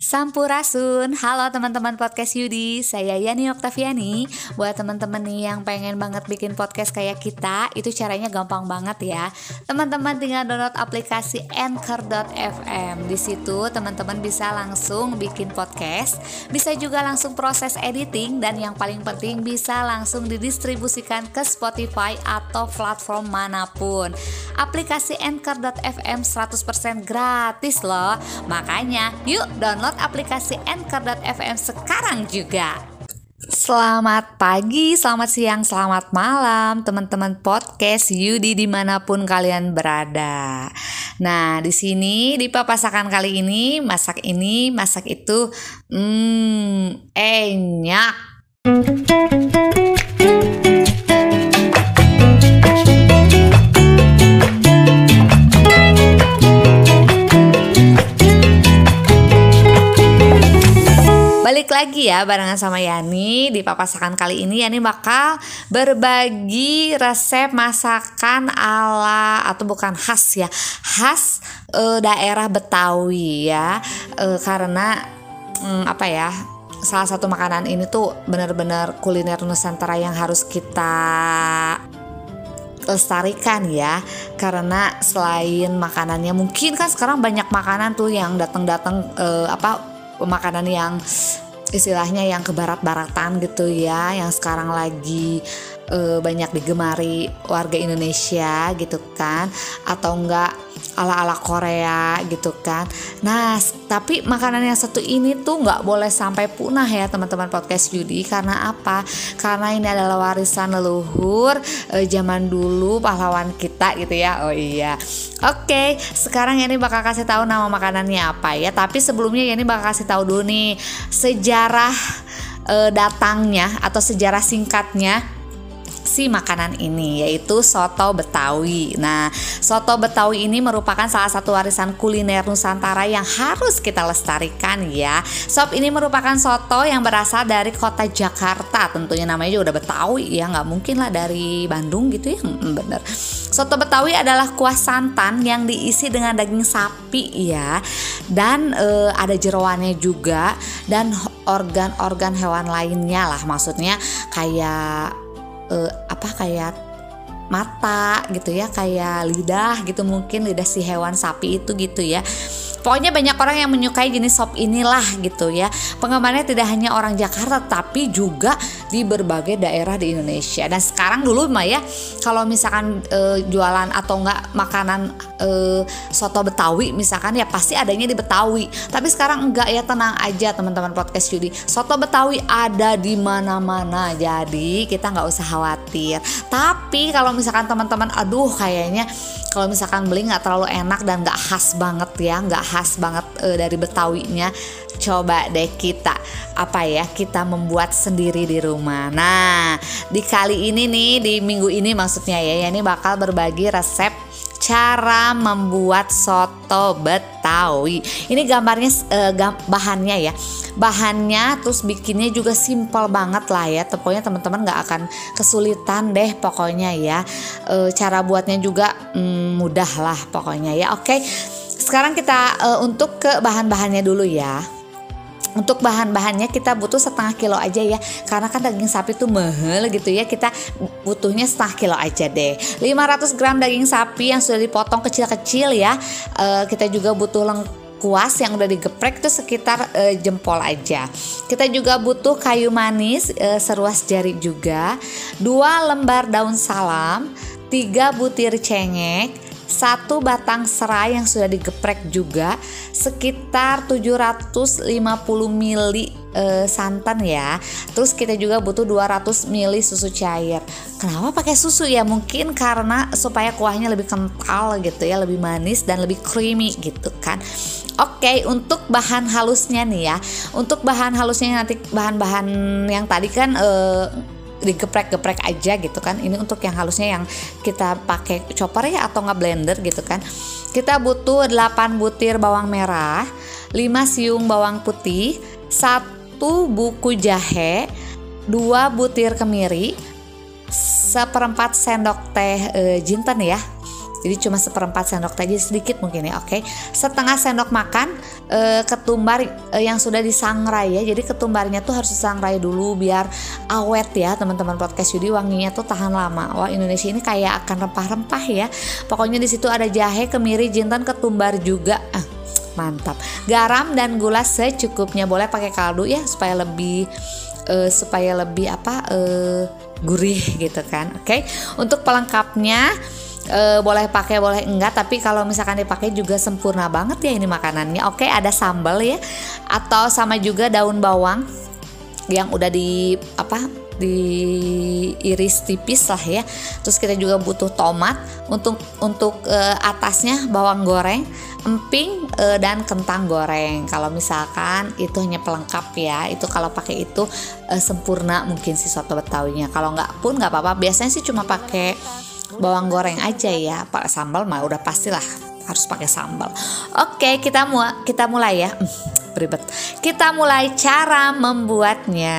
Sampurasun, halo teman-teman podcast Yudi, saya Yani Oktaviani. Buat teman-teman nih yang pengen banget bikin podcast kayak kita, itu caranya gampang banget ya. Teman-teman tinggal download aplikasi Anchor.fm Di situ teman-teman bisa langsung bikin podcast Bisa juga langsung proses editing Dan yang paling penting bisa langsung didistribusikan ke Spotify atau platform mana pun. Aplikasi Anchor.fm 100% gratis loh. Makanya yuk download download aplikasi Anchor.fm sekarang juga. Selamat pagi, selamat siang, selamat malam teman-teman podcast Yudi di mana pun kalian berada. Nah di sini di papasakan kali ini masak ini masak itu, hmm enak. Balik lagi ya barengan sama Yani. Di papasakan kali ini Yani bakal berbagi resep masakan ala atau bukan khas ya khas e, daerah Betawi ya. E, karena mm, apa ya salah satu makanan ini tuh benar-benar kuliner Nusantara yang harus kita lestarikan ya. Karena selain makanannya mungkin kan sekarang banyak makanan tuh yang datang-datang e, apa makanan yang istilahnya yang ke barat-baratan gitu ya yang sekarang lagi uh, banyak digemari warga Indonesia gitu kan atau enggak ala-ala Korea gitu kan. Nah, tapi makanan yang satu ini tuh nggak boleh sampai punah ya teman-teman podcast Judi karena apa? Karena ini adalah warisan leluhur eh, zaman dulu pahlawan kita gitu ya. Oh iya. Oke, sekarang ini bakal kasih tahu nama makanannya apa ya. Tapi sebelumnya ini bakal kasih tahu dulu nih sejarah eh, datangnya atau sejarah singkatnya si makanan ini yaitu soto Betawi. Nah, soto Betawi ini merupakan salah satu warisan kuliner Nusantara yang harus kita lestarikan ya. Sop ini merupakan soto yang berasal dari kota Jakarta. Tentunya namanya juga udah Betawi ya, nggak mungkin lah dari Bandung gitu ya. Hmm, bener. Soto Betawi adalah kuah santan yang diisi dengan daging sapi ya, dan e, ada jeroannya juga dan organ-organ hewan lainnya lah. Maksudnya kayak uh, apa kayak mata gitu ya kayak lidah gitu mungkin lidah si hewan sapi itu gitu ya Pokoknya banyak orang yang menyukai jenis sop inilah gitu ya. Penggemarnya tidak hanya orang Jakarta tapi juga di berbagai daerah di Indonesia. Dan sekarang dulu mah ya kalau misalkan e, jualan atau enggak makanan e, soto Betawi misalkan ya pasti adanya di Betawi. Tapi sekarang enggak ya tenang aja teman-teman podcast Judi. Soto Betawi ada di mana-mana. Jadi kita nggak usah khawatir. Tapi kalau misalkan teman-teman aduh kayaknya kalau misalkan beli nggak terlalu enak dan nggak khas banget ya nggak khas banget e, dari Betawinya coba deh kita apa ya kita membuat sendiri di rumah nah di kali ini nih di minggu ini maksudnya ya, ya ini bakal berbagi resep cara membuat soto Betawi. Ini gambarnya uh, gam bahannya ya. Bahannya terus bikinnya juga simpel banget lah ya. Pokoknya teman-teman nggak akan kesulitan deh pokoknya ya. E, cara buatnya juga mm, mudah lah pokoknya ya. Oke. Sekarang kita uh, untuk ke bahan-bahannya dulu ya. Untuk bahan-bahannya kita butuh setengah kilo aja ya. Karena kan daging sapi tuh mahal gitu ya. Kita butuhnya setengah kilo aja deh. 500 gram daging sapi yang sudah dipotong kecil-kecil ya. E, kita juga butuh lengkuas yang udah digeprek itu sekitar e, jempol aja. Kita juga butuh kayu manis e, seruas jari juga. Dua lembar daun salam. Tiga butir cengek satu batang serai yang sudah digeprek juga sekitar 750 ml e, santan ya. Terus kita juga butuh 200 ml susu cair. Kenapa pakai susu ya? Mungkin karena supaya kuahnya lebih kental gitu ya, lebih manis dan lebih creamy gitu kan. Oke, untuk bahan halusnya nih ya. Untuk bahan halusnya nanti bahan-bahan yang tadi kan e, digeprek-geprek aja gitu kan. Ini untuk yang halusnya yang kita pakai chopper ya atau nggak blender gitu kan. Kita butuh 8 butir bawang merah 5 siung bawang putih satu buku jahe 2 butir kemiri seperempat sendok teh e, jinten ya jadi cuma seperempat sendok teh jadi sedikit mungkin ya oke? Setengah sendok makan e, ketumbar e, yang sudah disangrai ya. Jadi ketumbarnya tuh harus disangrai dulu biar awet ya teman-teman podcast Yudi. Wanginya tuh tahan lama. Wah Indonesia ini kayak akan rempah-rempah ya. Pokoknya di situ ada jahe kemiri jinten ketumbar juga. Ah, mantap. Garam dan gula secukupnya. Boleh pakai kaldu ya supaya lebih uh, supaya lebih apa uh, gurih gitu kan oke? Okay? untuk pelengkapnya uh, boleh pakai boleh enggak tapi kalau misalkan dipakai juga sempurna banget ya ini makanannya oke ada sambal ya atau sama juga daun bawang yang udah di apa diiris tipis lah ya. Terus kita juga butuh tomat untuk untuk uh, atasnya bawang goreng, emping uh, dan kentang goreng. Kalau misalkan itu hanya pelengkap ya, itu kalau pakai itu uh, sempurna mungkin si soto betawinya. Kalau nggak pun nggak apa-apa. Biasanya sih cuma pakai bawang goreng aja ya. Pak sambal mah udah pastilah harus pakai sambal. Oke, kita mu kita mulai ya. Ribet. Kita mulai cara membuatnya.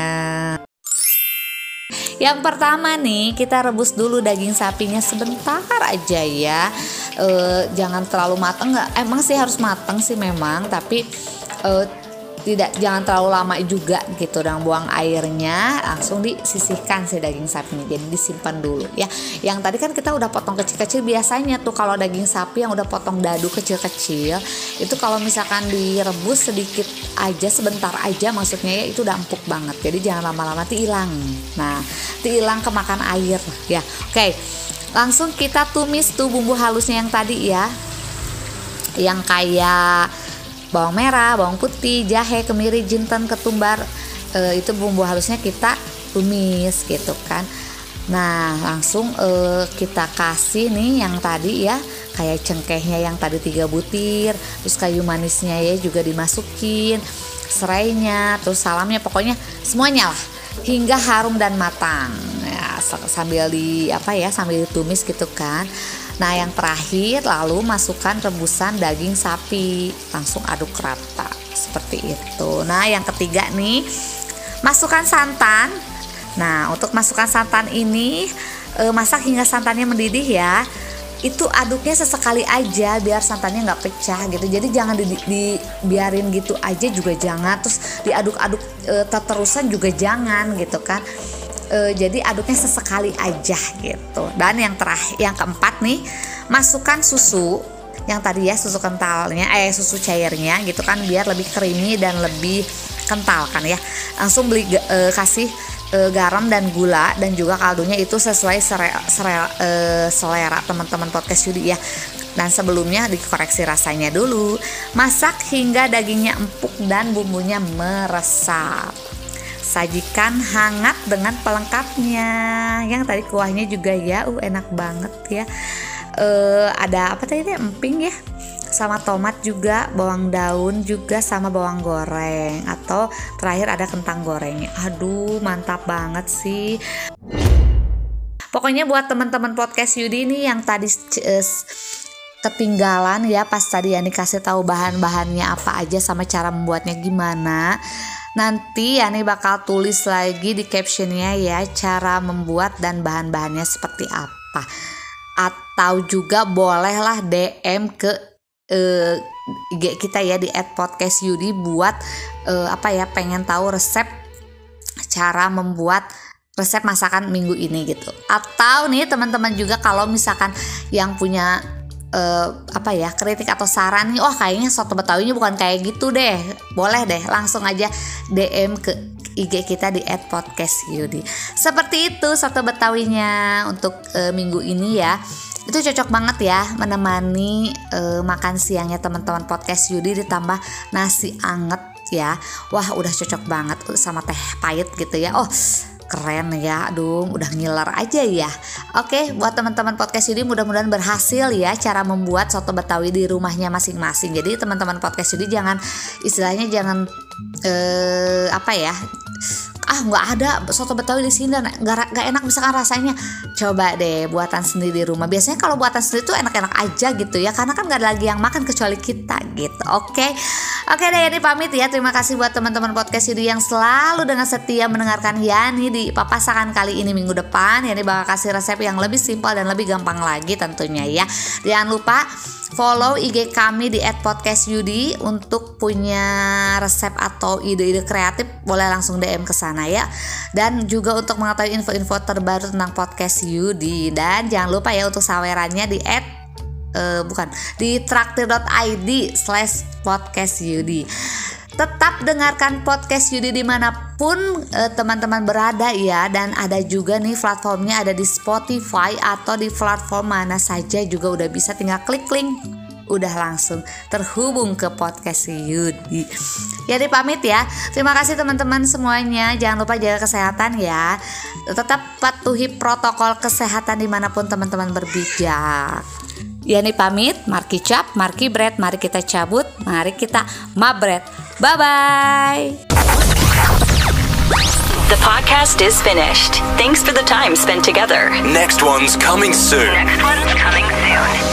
Yang pertama nih kita rebus dulu daging sapinya sebentar aja ya. E, jangan terlalu mateng nggak? Emang sih harus mateng sih memang, tapi e, tidak jangan terlalu lama juga gitu dan buang airnya langsung disisihkan si daging sapinya jadi disimpan dulu ya. Yang tadi kan kita udah potong kecil-kecil biasanya tuh kalau daging sapi yang udah potong dadu kecil-kecil itu kalau misalkan direbus sedikit aja sebentar aja maksudnya ya itu udah empuk banget. Jadi jangan lama-lama hilang. Nah hilang kemakan air ya. Oke langsung kita tumis tuh bumbu halusnya yang tadi ya. Yang kayak bawang merah, bawang putih, jahe, kemiri, jinten, ketumbar e, itu bumbu halusnya kita tumis gitu kan. Nah langsung e, kita kasih nih yang tadi ya kayak cengkehnya yang tadi tiga butir, terus kayu manisnya ya juga dimasukin, serainya, terus salamnya pokoknya semuanya lah hingga harum dan matang ya sambil di apa ya sambil ditumis gitu kan Nah, yang terakhir lalu masukkan rebusan daging sapi, langsung aduk rata seperti itu. Nah, yang ketiga nih, masukkan santan. Nah, untuk masukkan santan ini e, masak hingga santannya mendidih ya. Itu aduknya sesekali aja biar santannya nggak pecah gitu. Jadi jangan di, dibiarin gitu aja juga jangan. Terus diaduk-aduk e, terusan juga jangan gitu kan e, jadi aduknya sesekali aja gitu. Dan yang terakhir yang keempat nih masukkan susu yang tadi ya susu kentalnya eh susu cairnya gitu kan biar lebih creamy dan lebih kental kan ya. Langsung beli e, kasih e, garam dan gula dan juga kaldunya itu sesuai sere, sere, e, selera teman-teman podcast Yudi ya. Dan sebelumnya dikoreksi rasanya dulu. Masak hingga dagingnya empuk dan bumbunya meresap sajikan hangat dengan pelengkapnya. Yang tadi kuahnya juga ya uh enak banget ya. Uh, ada apa tadi emping ya? Sama tomat juga bawang daun juga sama bawang goreng. Atau terakhir ada kentang goreng aduh mantap banget sih. Pokoknya buat teman-teman podcast Yudi ini yang tadi uh, ketinggalan ya pas tadi yang dikasih tahu bahan-bahannya apa aja sama cara membuatnya gimana Nanti Yani bakal tulis lagi di captionnya ya cara membuat dan bahan-bahannya seperti apa. Atau juga bolehlah DM ke uh, IG kita ya di @podcastYudi buat uh, apa ya pengen tahu resep cara membuat resep masakan minggu ini gitu. Atau nih teman-teman juga kalau misalkan yang punya uh, apa ya kritik atau saran nih oh kayaknya soto betawinya bukan kayak gitu deh boleh deh langsung aja DM ke IG kita di @podcastYudi. Seperti itu soto betawinya untuk uh, minggu ini ya. Itu cocok banget ya menemani uh, makan siangnya teman-teman podcast Yudi ditambah nasi anget ya. Wah, udah cocok banget sama teh pahit gitu ya. Oh, keren ya. Aduh udah ngiler aja ya. Oke buat teman-teman podcast ini mudah-mudahan berhasil ya cara membuat soto betawi di rumahnya masing-masing. Jadi teman-teman podcast ini jangan istilahnya jangan eh, apa ya ah nggak ada. Soto betawi di sini dan nggak enak misalkan rasanya. Coba deh buatan sendiri di rumah. Biasanya kalau buatan sendiri tuh enak-enak aja gitu ya karena kan nggak ada lagi yang makan kecuali kita gitu. Oke. Oke deh ini pamit ya. Terima kasih buat teman-teman podcast ini yang selalu dengan setia mendengarkan Yani di papasakan kali ini minggu depan. Yani bakal kasih resep yang lebih simpel dan lebih gampang lagi tentunya ya. Jangan lupa follow IG kami di @podcastyudi untuk punya resep atau ide-ide kreatif boleh langsung DM ke sana ya. Dan juga untuk mengetahui info-info terbaru tentang podcast Yudi dan jangan lupa ya untuk sawerannya di at uh, bukan di traktir.id slash podcast Yudi tetap dengarkan podcast Yudi di mana pun eh, teman-teman berada ya dan ada juga nih platformnya ada di Spotify atau di platform mana saja juga udah bisa tinggal klik link udah langsung terhubung ke podcast Yudi. Jadi pamit ya. Terima kasih teman-teman semuanya. Jangan lupa jaga kesehatan ya. Tetap patuhi protokol kesehatan di mana pun teman-teman berbijak. Yani pamit, Marki Cap, Marki Bread, mari kita cabut, mari kita mabret. Bye-bye. The podcast is finished. Thanks for the time spent together. Next one's coming soon. Next one's coming soon.